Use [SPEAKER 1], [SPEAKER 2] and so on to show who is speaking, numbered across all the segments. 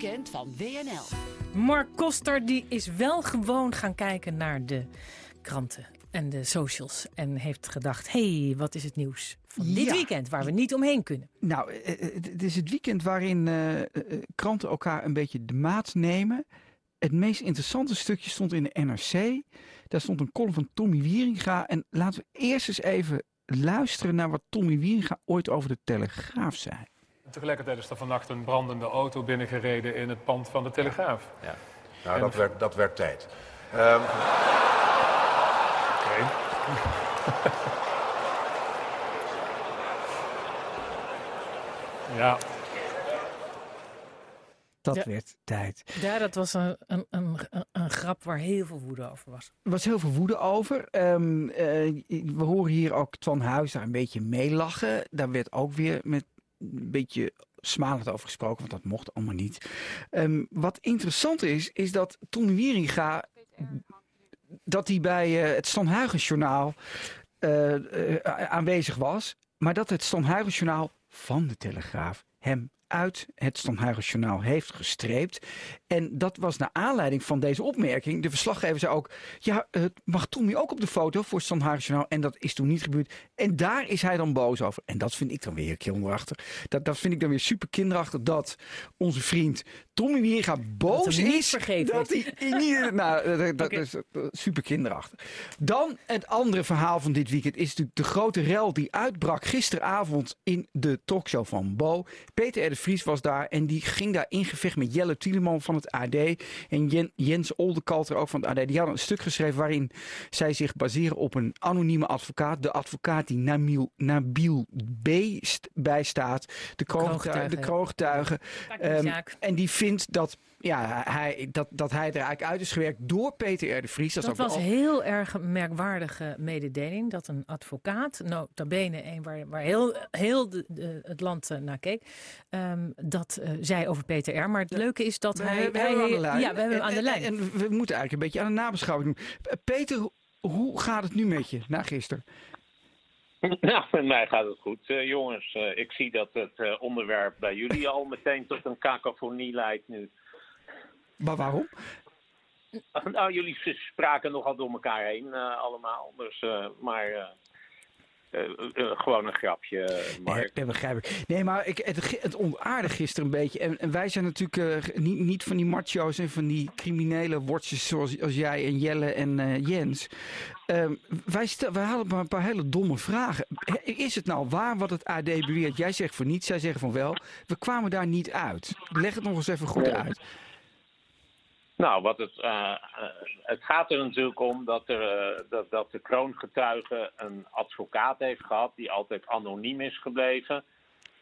[SPEAKER 1] weekend van WNL.
[SPEAKER 2] Mark Koster die is wel gewoon gaan kijken naar de kranten en de socials. En heeft gedacht, hey, wat is het nieuws van dit
[SPEAKER 3] Ja.
[SPEAKER 2] weekend waar we niet omheen kunnen.
[SPEAKER 3] Nou, eh, eh, het is het weekend waarin eh, eh, kranten elkaar een beetje de maat nemen. Het meest interessante stukje stond in de NRC. Daar stond een column van Tommy Wieringa. En laten we eerst eens even luisteren naar wat Tommy Wieringa ooit over de Telegraaf zei.
[SPEAKER 4] Tegelijkertijd is er vannacht een brandende auto binnengereden in het pand van de Telegraaf.
[SPEAKER 5] Ja. Nou, dat werd, dat werd tijd. Ehm,
[SPEAKER 4] Oké. ja,
[SPEAKER 3] Dat
[SPEAKER 2] Ja.
[SPEAKER 3] werd tijd.
[SPEAKER 2] Ja, dat was een, een, een, een grap waar heel veel woede over was.
[SPEAKER 3] Er was heel veel woede over. Ehm, eh, we horen hier ook Twan Huis daar een beetje meelachen. Daar werd ook weer met een beetje smalend over gesproken, want dat mocht allemaal niet. Ehm, wat interessant is, is dat Tommy Wieringa, dat hij bij eh, het Stan Huygens-journaal eh, eh, aanwezig was, maar dat het Stan Huygens-journaal van de Telegraaf hem uit het Stan Huygens-journaal heeft gestreept. En dat was naar aanleiding van deze opmerking. De verslaggever zei ook, ja, eh, mag Tommy ook op de foto voor het Huygens-journaal? En dat is toen niet gebeurd. En daar is hij dan boos over. En dat vind ik dan weer kinderachtig. Dat, dat vind ik dan weer super kinderachtig dat onze vriend Tommy Wieringa boos
[SPEAKER 2] hem niet
[SPEAKER 3] is. dat hij niet, nou, dat, dat is eh, super kinderachtig. Dan het andere verhaal van dit weekend is natuurlijk de grote rel die uitbrak gisteravond in de talkshow van Bo. Peter R. de Vries was daar en die ging daar in gevecht met Jelle Tieleman van het AD en Jen- Jens Oldekalter ook van het AD. Die hadden een stuk geschreven waarin zij zich baseren op een anonieme advocaat. De advocaat die Nabil, Nabil B. st- bijstaat. De kroongetuigen. De Ehm, en die vindt dat, ja, hij, dat, dat hij er eigenlijk uit is gewerkt door Peter R. de Vries. Dat, is
[SPEAKER 2] Dat
[SPEAKER 3] ook
[SPEAKER 2] was
[SPEAKER 3] wel-
[SPEAKER 2] heel erg een merkwaardige mededeling. Dat een advocaat, nota bene een waar, waar heel, heel de, de- het land eh, naar keek, ehm, dat eh, zei over Peter R. Maar het leuke is dat
[SPEAKER 3] We
[SPEAKER 2] hij...
[SPEAKER 3] hebben
[SPEAKER 2] hij
[SPEAKER 3] hem aan de lijn.
[SPEAKER 2] Ja, we hebben hem aan de
[SPEAKER 3] En-
[SPEAKER 2] lijn.
[SPEAKER 3] En, en we moeten eigenlijk een beetje aan de nabeschouwing doen. Peter, ho- hoe gaat het nu met je na gisteren?
[SPEAKER 6] Nou, met mij gaat het goed, eh, jongens. Eh, ik zie dat het eh, onderwerp bij jullie al meteen tot een cacophonie leidt nu.
[SPEAKER 3] Maar waarom?
[SPEAKER 6] nou, jullie spraken nogal door elkaar heen eh, allemaal. Dus, eh, maar eh, gewoon een grapje, Mark.
[SPEAKER 3] Ja, begrijp ik. Nee, maar ik, het, het ontaarde gisteren een beetje. En, en wij zijn natuurlijk niet, niet van die macho's en van die criminele wortjes zoals als jij en Jelle en Jens. Ehm, wij, stel, wij hadden maar een paar hele domme vragen. Is het nou waar wat het AD beweert? Jij zegt van niet, zij zeggen van wel. We kwamen daar niet uit. Leg het nog eens even goed uit.
[SPEAKER 6] Nou, wat het, eh, eh, het gaat er natuurlijk om dat, er, eh, dat, dat de kroongetuige een advocaat heeft gehad die altijd anoniem is gebleven.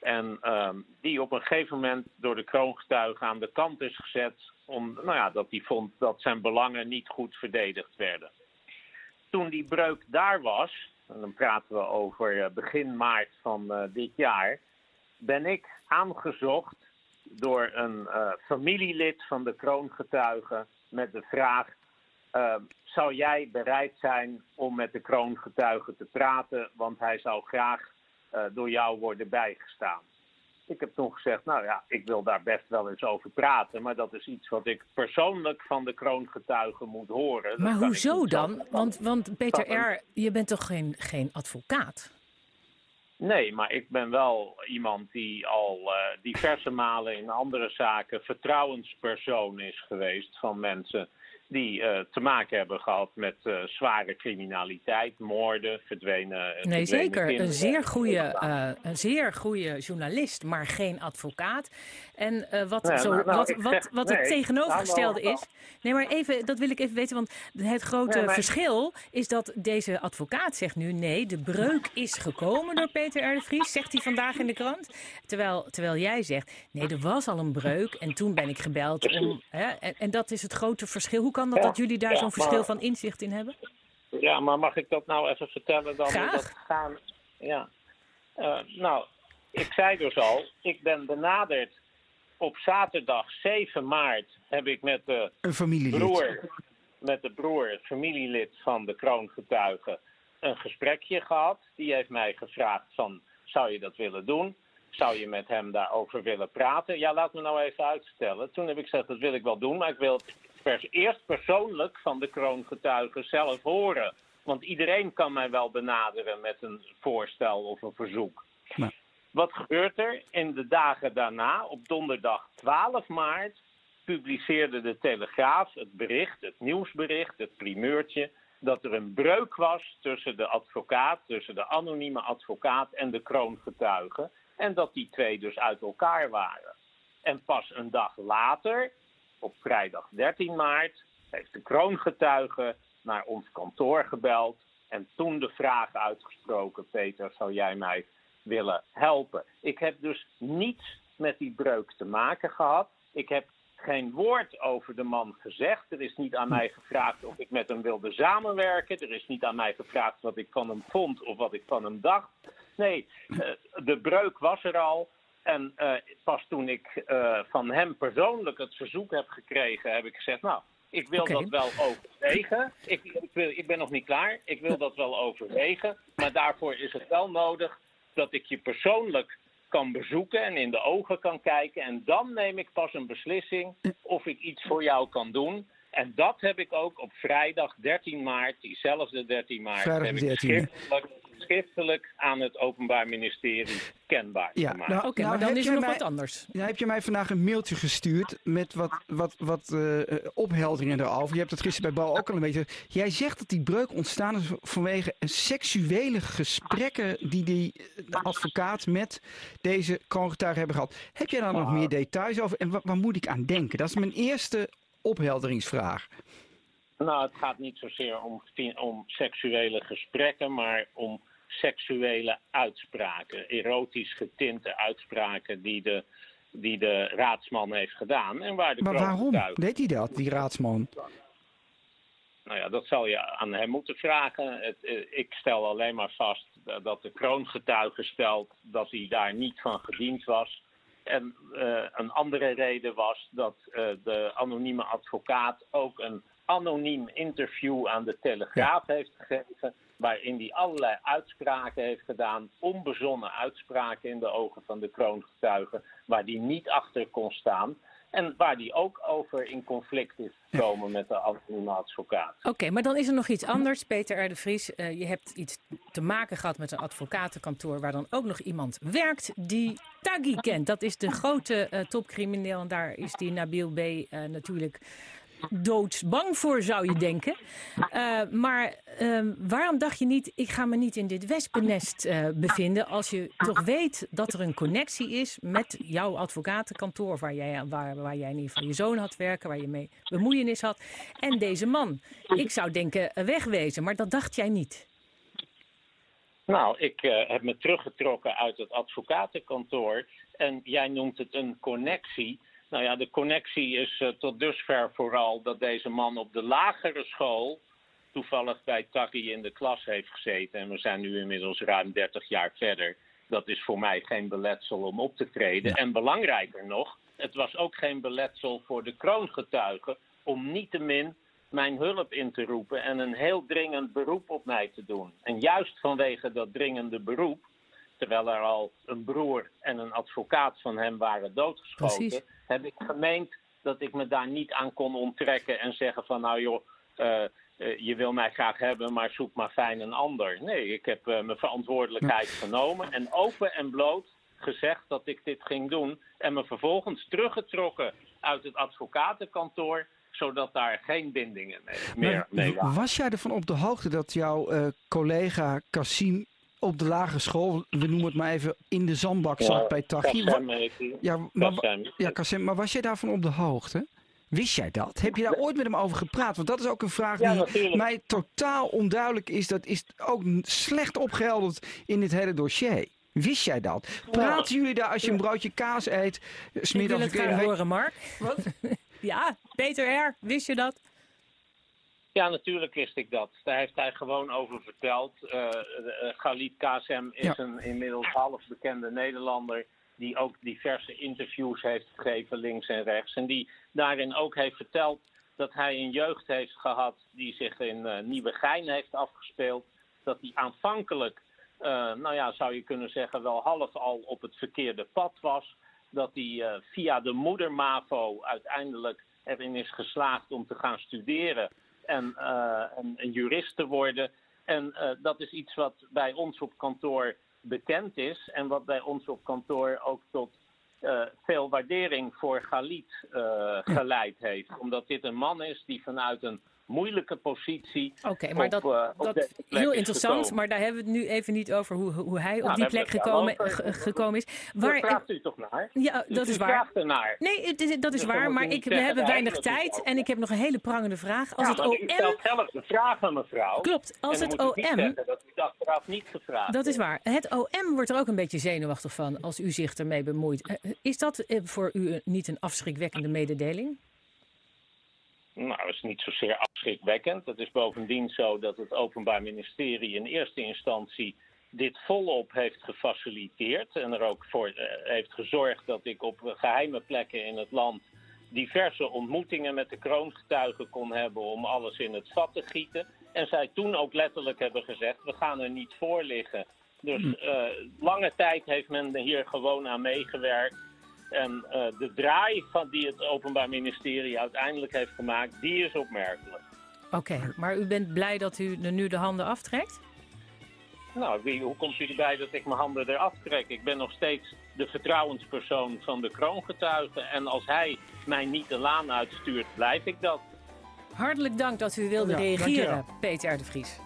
[SPEAKER 6] En ehm, die op een gegeven moment door de kroongetuige aan de kant is gezet. Om, nou ja, dat hij vond dat zijn belangen niet goed verdedigd werden. Toen die breuk daar was, en dan praten we over begin maart van dit jaar, ben ik aangezocht door een eh, familielid van de kroongetuige met de vraag: eh, zou jij bereid zijn om met de kroongetuige te praten, want hij zou graag eh, door jou worden bijgestaan? Ik heb toen gezegd, nou ja, ik wil daar best wel eens over praten, maar dat is iets wat ik persoonlijk van de kroongetuige moet horen.
[SPEAKER 2] Maar hoezo dan? Want, want Peter
[SPEAKER 6] een-
[SPEAKER 2] R., je bent toch geen, geen advocaat?
[SPEAKER 6] Nee, maar ik ben wel iemand die al eh, diverse malen in andere zaken vertrouwenspersoon is geweest van mensen die eh, te maken hebben gehad met eh, zware criminaliteit, moorden, verdwenen.
[SPEAKER 2] Nee,
[SPEAKER 6] verdwenen
[SPEAKER 2] zeker. Een zeer, goede, eh, een zeer goede journalist, maar geen advocaat. En eh, wat,
[SPEAKER 6] Nee,
[SPEAKER 2] zo,
[SPEAKER 6] nou, nou,
[SPEAKER 2] wat, wat, wat
[SPEAKER 6] nee,
[SPEAKER 2] het tegenovergestelde
[SPEAKER 6] nou, nou,
[SPEAKER 2] is. Nee, maar even, dat wil ik even weten. Want het grote
[SPEAKER 6] Nee, maar-
[SPEAKER 2] verschil is dat deze advocaat zegt nu: nee, de breuk is gekomen door Peter R. de Vries. Zegt hij vandaag in de krant. Terwijl, terwijl jij zegt: nee, er was al een breuk. En toen ben ik gebeld om. Hè, en, en dat is het grote verschil. Hoe kan dat
[SPEAKER 6] Ja,
[SPEAKER 2] dat jullie daar
[SPEAKER 6] ja,
[SPEAKER 2] zo'n verschil
[SPEAKER 6] maar-
[SPEAKER 2] van inzicht in hebben?
[SPEAKER 6] Ja, maar mag ik dat nou even vertellen dan?
[SPEAKER 2] Graag.
[SPEAKER 6] Dat gaan... Ja. Eh, nou, ik zei dus al, ik ben benaderd op zaterdag 7 maart heb ik met de
[SPEAKER 3] Een familielid.
[SPEAKER 6] broer, met de broer, het familielid van de kroongetuige, een gesprekje gehad. Die heeft mij gevraagd van, zou je dat willen doen? zou je met hem daarover willen praten? Ja, laat me nou even uitstellen. Toen heb ik gezegd, dat wil ik wel doen, maar ik wil het pers eerst persoonlijk van de kroongetuigen zelf horen. Want iedereen kan mij wel benaderen met een voorstel of een verzoek.
[SPEAKER 3] Nou.
[SPEAKER 6] Wat gebeurt er? In de dagen daarna, op donderdag 12 maart, publiceerde de Telegraaf het bericht, het nieuwsbericht, het primeurtje, dat er een breuk was tussen de advocaat, tussen de anonieme advocaat en de kroongetuigen. En dat die twee dus uit elkaar waren. En pas een dag later, op vrijdag 13 maart, heeft de kroongetuige naar ons kantoor gebeld. En toen de vraag uitgesproken: Peter, zou jij mij willen helpen? Ik heb dus niets met die breuk te maken gehad. Ik heb geen woord over de man gezegd. Er is niet aan mij gevraagd of ik met hem wilde samenwerken. Er is niet aan mij gevraagd wat ik van hem vond of wat ik van hem dacht. Nee, eh, de breuk was er al. En uh, pas toen ik uh, van hem persoonlijk het verzoek heb gekregen, heb ik gezegd: Nou, ik wil dat wel overwegen. Ik, ik, wil, ik ben nog niet klaar. Ik wil dat wel overwegen. Maar daarvoor is het wel nodig dat ik je persoonlijk kan bezoeken en in de ogen kan kijken. En dan neem ik pas een beslissing of ik iets voor jou kan doen. En dat heb ik ook op vrijdag 13 maart, diezelfde 13 maart, heb
[SPEAKER 3] 13e.
[SPEAKER 6] ik schriftelijk, schriftelijk aan het Openbaar Ministerie kenbaar
[SPEAKER 3] Ja,
[SPEAKER 6] gemaakt.
[SPEAKER 3] nou,
[SPEAKER 2] Oké,
[SPEAKER 3] nou
[SPEAKER 2] maar dan
[SPEAKER 3] heb
[SPEAKER 2] is
[SPEAKER 3] je
[SPEAKER 2] er nog
[SPEAKER 3] mij-
[SPEAKER 2] wat anders.
[SPEAKER 3] Nou heb je mij vandaag een mailtje gestuurd met wat, wat, wat eh, ophelderingen erover. Je hebt het gisteren bij Bo ook al een beetje. Jij zegt dat die breuk ontstaan is vanwege seksuele gesprekken die die eh, de advocaat met deze kroongetuigen hebben gehad. Heb jij daar nog meer details over en wa- waar moet ik aan denken? Dat is mijn eerste ophelderingsvraag.
[SPEAKER 6] Nou, het gaat niet zozeer om, om seksuele gesprekken, maar om seksuele uitspraken. Erotisch getinte uitspraken die de, die de raadsman heeft gedaan. En waar de
[SPEAKER 3] Maar waarom deed hij dat, die raadsman?
[SPEAKER 6] Nou ja, dat zal je aan hem moeten vragen. Het, eh, ik stel alleen maar vast dat- dat de kroongetuige stelt dat hij daar niet van gediend was. En eh, een andere reden was dat eh, de anonieme advocaat ook een anoniem interview aan de Telegraaf heeft gegeven. Waarin hij allerlei uitspraken heeft gedaan, onbezonnen uitspraken in de ogen van de kroongetuigen, waar hij niet achter kon staan. En waar die ook over in conflict is gekomen met de anonieme advocaat.
[SPEAKER 2] Oké, maar dan is er nog iets anders, Peter R. de Vries. Eh, je hebt iets te maken gehad met een advocatenkantoor waar dan ook nog iemand werkt die Taghi kent. Dat is de grote eh, topcrimineel en daar is die Nabil B. eh, natuurlijk doodsbang voor, zou je denken. Eh, maar ehm, waarom dacht je niet, ik ga me niet in dit wespennest eh, bevinden... als je toch weet dat er een connectie is met jouw advocatenkantoor... Waar jij, waar, waar jij in ieder geval je zoon had werken, waar je mee bemoeienis had... en deze man. Ik zou denken eh, wegwezen, maar dat dacht jij niet.
[SPEAKER 6] Nou, ik heb me teruggetrokken uit het advocatenkantoor. En jij noemt het een connectie. Nou ja, de connectie is eh, tot dusver vooral dat deze man op de lagere school. toevallig bij Taki in de klas heeft gezeten. En we zijn nu inmiddels ruim 30 jaar verder. Dat is voor mij geen beletsel om op te treden. En belangrijker nog, het was ook geen beletsel voor de kroongetuigen. om niettemin mijn hulp in te roepen en een heel dringend beroep op mij te doen. En juist vanwege dat dringende beroep, terwijl er al een broer en een advocaat van hem waren doodgeschoten,
[SPEAKER 2] Precies.
[SPEAKER 6] heb ik gemeend dat ik me daar niet aan kon onttrekken en zeggen van nou joh, eh, eh, je wil mij graag hebben, maar zoek maar fijn een ander. Nee, ik heb eh, mijn verantwoordelijkheid genomen en open en bloot gezegd dat ik dit ging doen en me vervolgens teruggetrokken uit het advocatenkantoor zodat daar geen bindingen mee, meer
[SPEAKER 3] Maar
[SPEAKER 6] mee waren.
[SPEAKER 3] was jij ervan op de hoogte dat jouw collega Cassim op de lagere school, we noemen het maar even, in de zandbak zat bij Taghi?
[SPEAKER 6] Kassem heet hij.
[SPEAKER 3] Ja, maar,
[SPEAKER 6] Kassem.
[SPEAKER 3] ja, Kassem, maar was jij daarvan op de hoogte? Wist jij dat? Heb je daar ooit met hem over gepraat? Want dat is ook een vraag
[SPEAKER 6] Ja,
[SPEAKER 3] die
[SPEAKER 6] natuurlijk.
[SPEAKER 3] mij totaal onduidelijk is. Dat is ook slecht opgehelderd in dit hele dossier. Wist jij dat? Praten jullie daar als je een broodje kaas eet?
[SPEAKER 2] Ik wil
[SPEAKER 3] Smiddags
[SPEAKER 2] het graag horen, Mark. ja, Peter R., wist je dat?
[SPEAKER 6] Ja, natuurlijk wist ik dat. Daar heeft hij gewoon over verteld. Eh eh, Galit Kasem is
[SPEAKER 3] Ja.
[SPEAKER 6] een inmiddels half bekende Nederlander. Die ook diverse interviews heeft gegeven, links en rechts. En die daarin ook heeft verteld dat hij een jeugd heeft gehad die zich in eh Nieuwegein heeft afgespeeld. Dat hij aanvankelijk nou ja, zou je kunnen zeggen, wel half al op het verkeerde pad was. Dat hij via de moeder MAVO uiteindelijk erin is geslaagd om te gaan studeren en een, een jurist te worden. En dat is iets wat bij ons op kantoor bekend is en wat bij ons op kantoor ook tot uh, veel waardering voor Galit uh, geleid heeft. Omdat dit een man is die vanuit een moeilijke positie.
[SPEAKER 2] Oké, maar dat, uh, dat heel interessant, maar daar hebben we het nu even niet over hoe, hoe hij op nou, die plek gekomen, gekomen is.
[SPEAKER 6] Waar vraagt u toch naar?
[SPEAKER 2] Ja, dat is waar.
[SPEAKER 6] Ernaar.
[SPEAKER 2] Nee, het is, dat is waar, maar ik, we hebben weinig tijd en ik heb nog een hele prangende vraag.
[SPEAKER 6] Als ja, het OM. U stelt zelf de vragen, mevrouw.
[SPEAKER 2] Klopt, als het OM.
[SPEAKER 6] dat u achteraf niet gevraagd.
[SPEAKER 2] Dat is waar. Het OM wordt er ook een beetje zenuwachtig van als u zich ermee bemoeit. Eh, is dat eh, voor u niet een afschrikwekkende mededeling?
[SPEAKER 6] Nou, dat is niet zozeer afschrikwekkend. Het is bovendien zo dat het Openbaar Ministerie in eerste instantie dit volop heeft gefaciliteerd en er ook voor uh, heeft gezorgd dat ik op geheime plekken in het land diverse ontmoetingen met de kroongetuigen kon hebben om alles in het vat te gieten. En zij toen ook letterlijk hebben gezegd, we gaan er niet voor liggen. Dus uh, lange tijd heeft men hier gewoon aan meegewerkt. En uh, de draai van die het Openbaar Ministerie uiteindelijk heeft gemaakt, die is opmerkelijk.
[SPEAKER 2] Oké, maar u bent blij dat u er nu de handen aftrekt?
[SPEAKER 6] Nou, wie, hoe komt u erbij dat ik mijn handen eraf trek? Ik ben nog steeds de vertrouwenspersoon van de kroongetuigen. En als hij mij niet de laan uitstuurt, blijf ik dat.
[SPEAKER 2] Hartelijk dank dat u wilde reageren, Peter de Vries.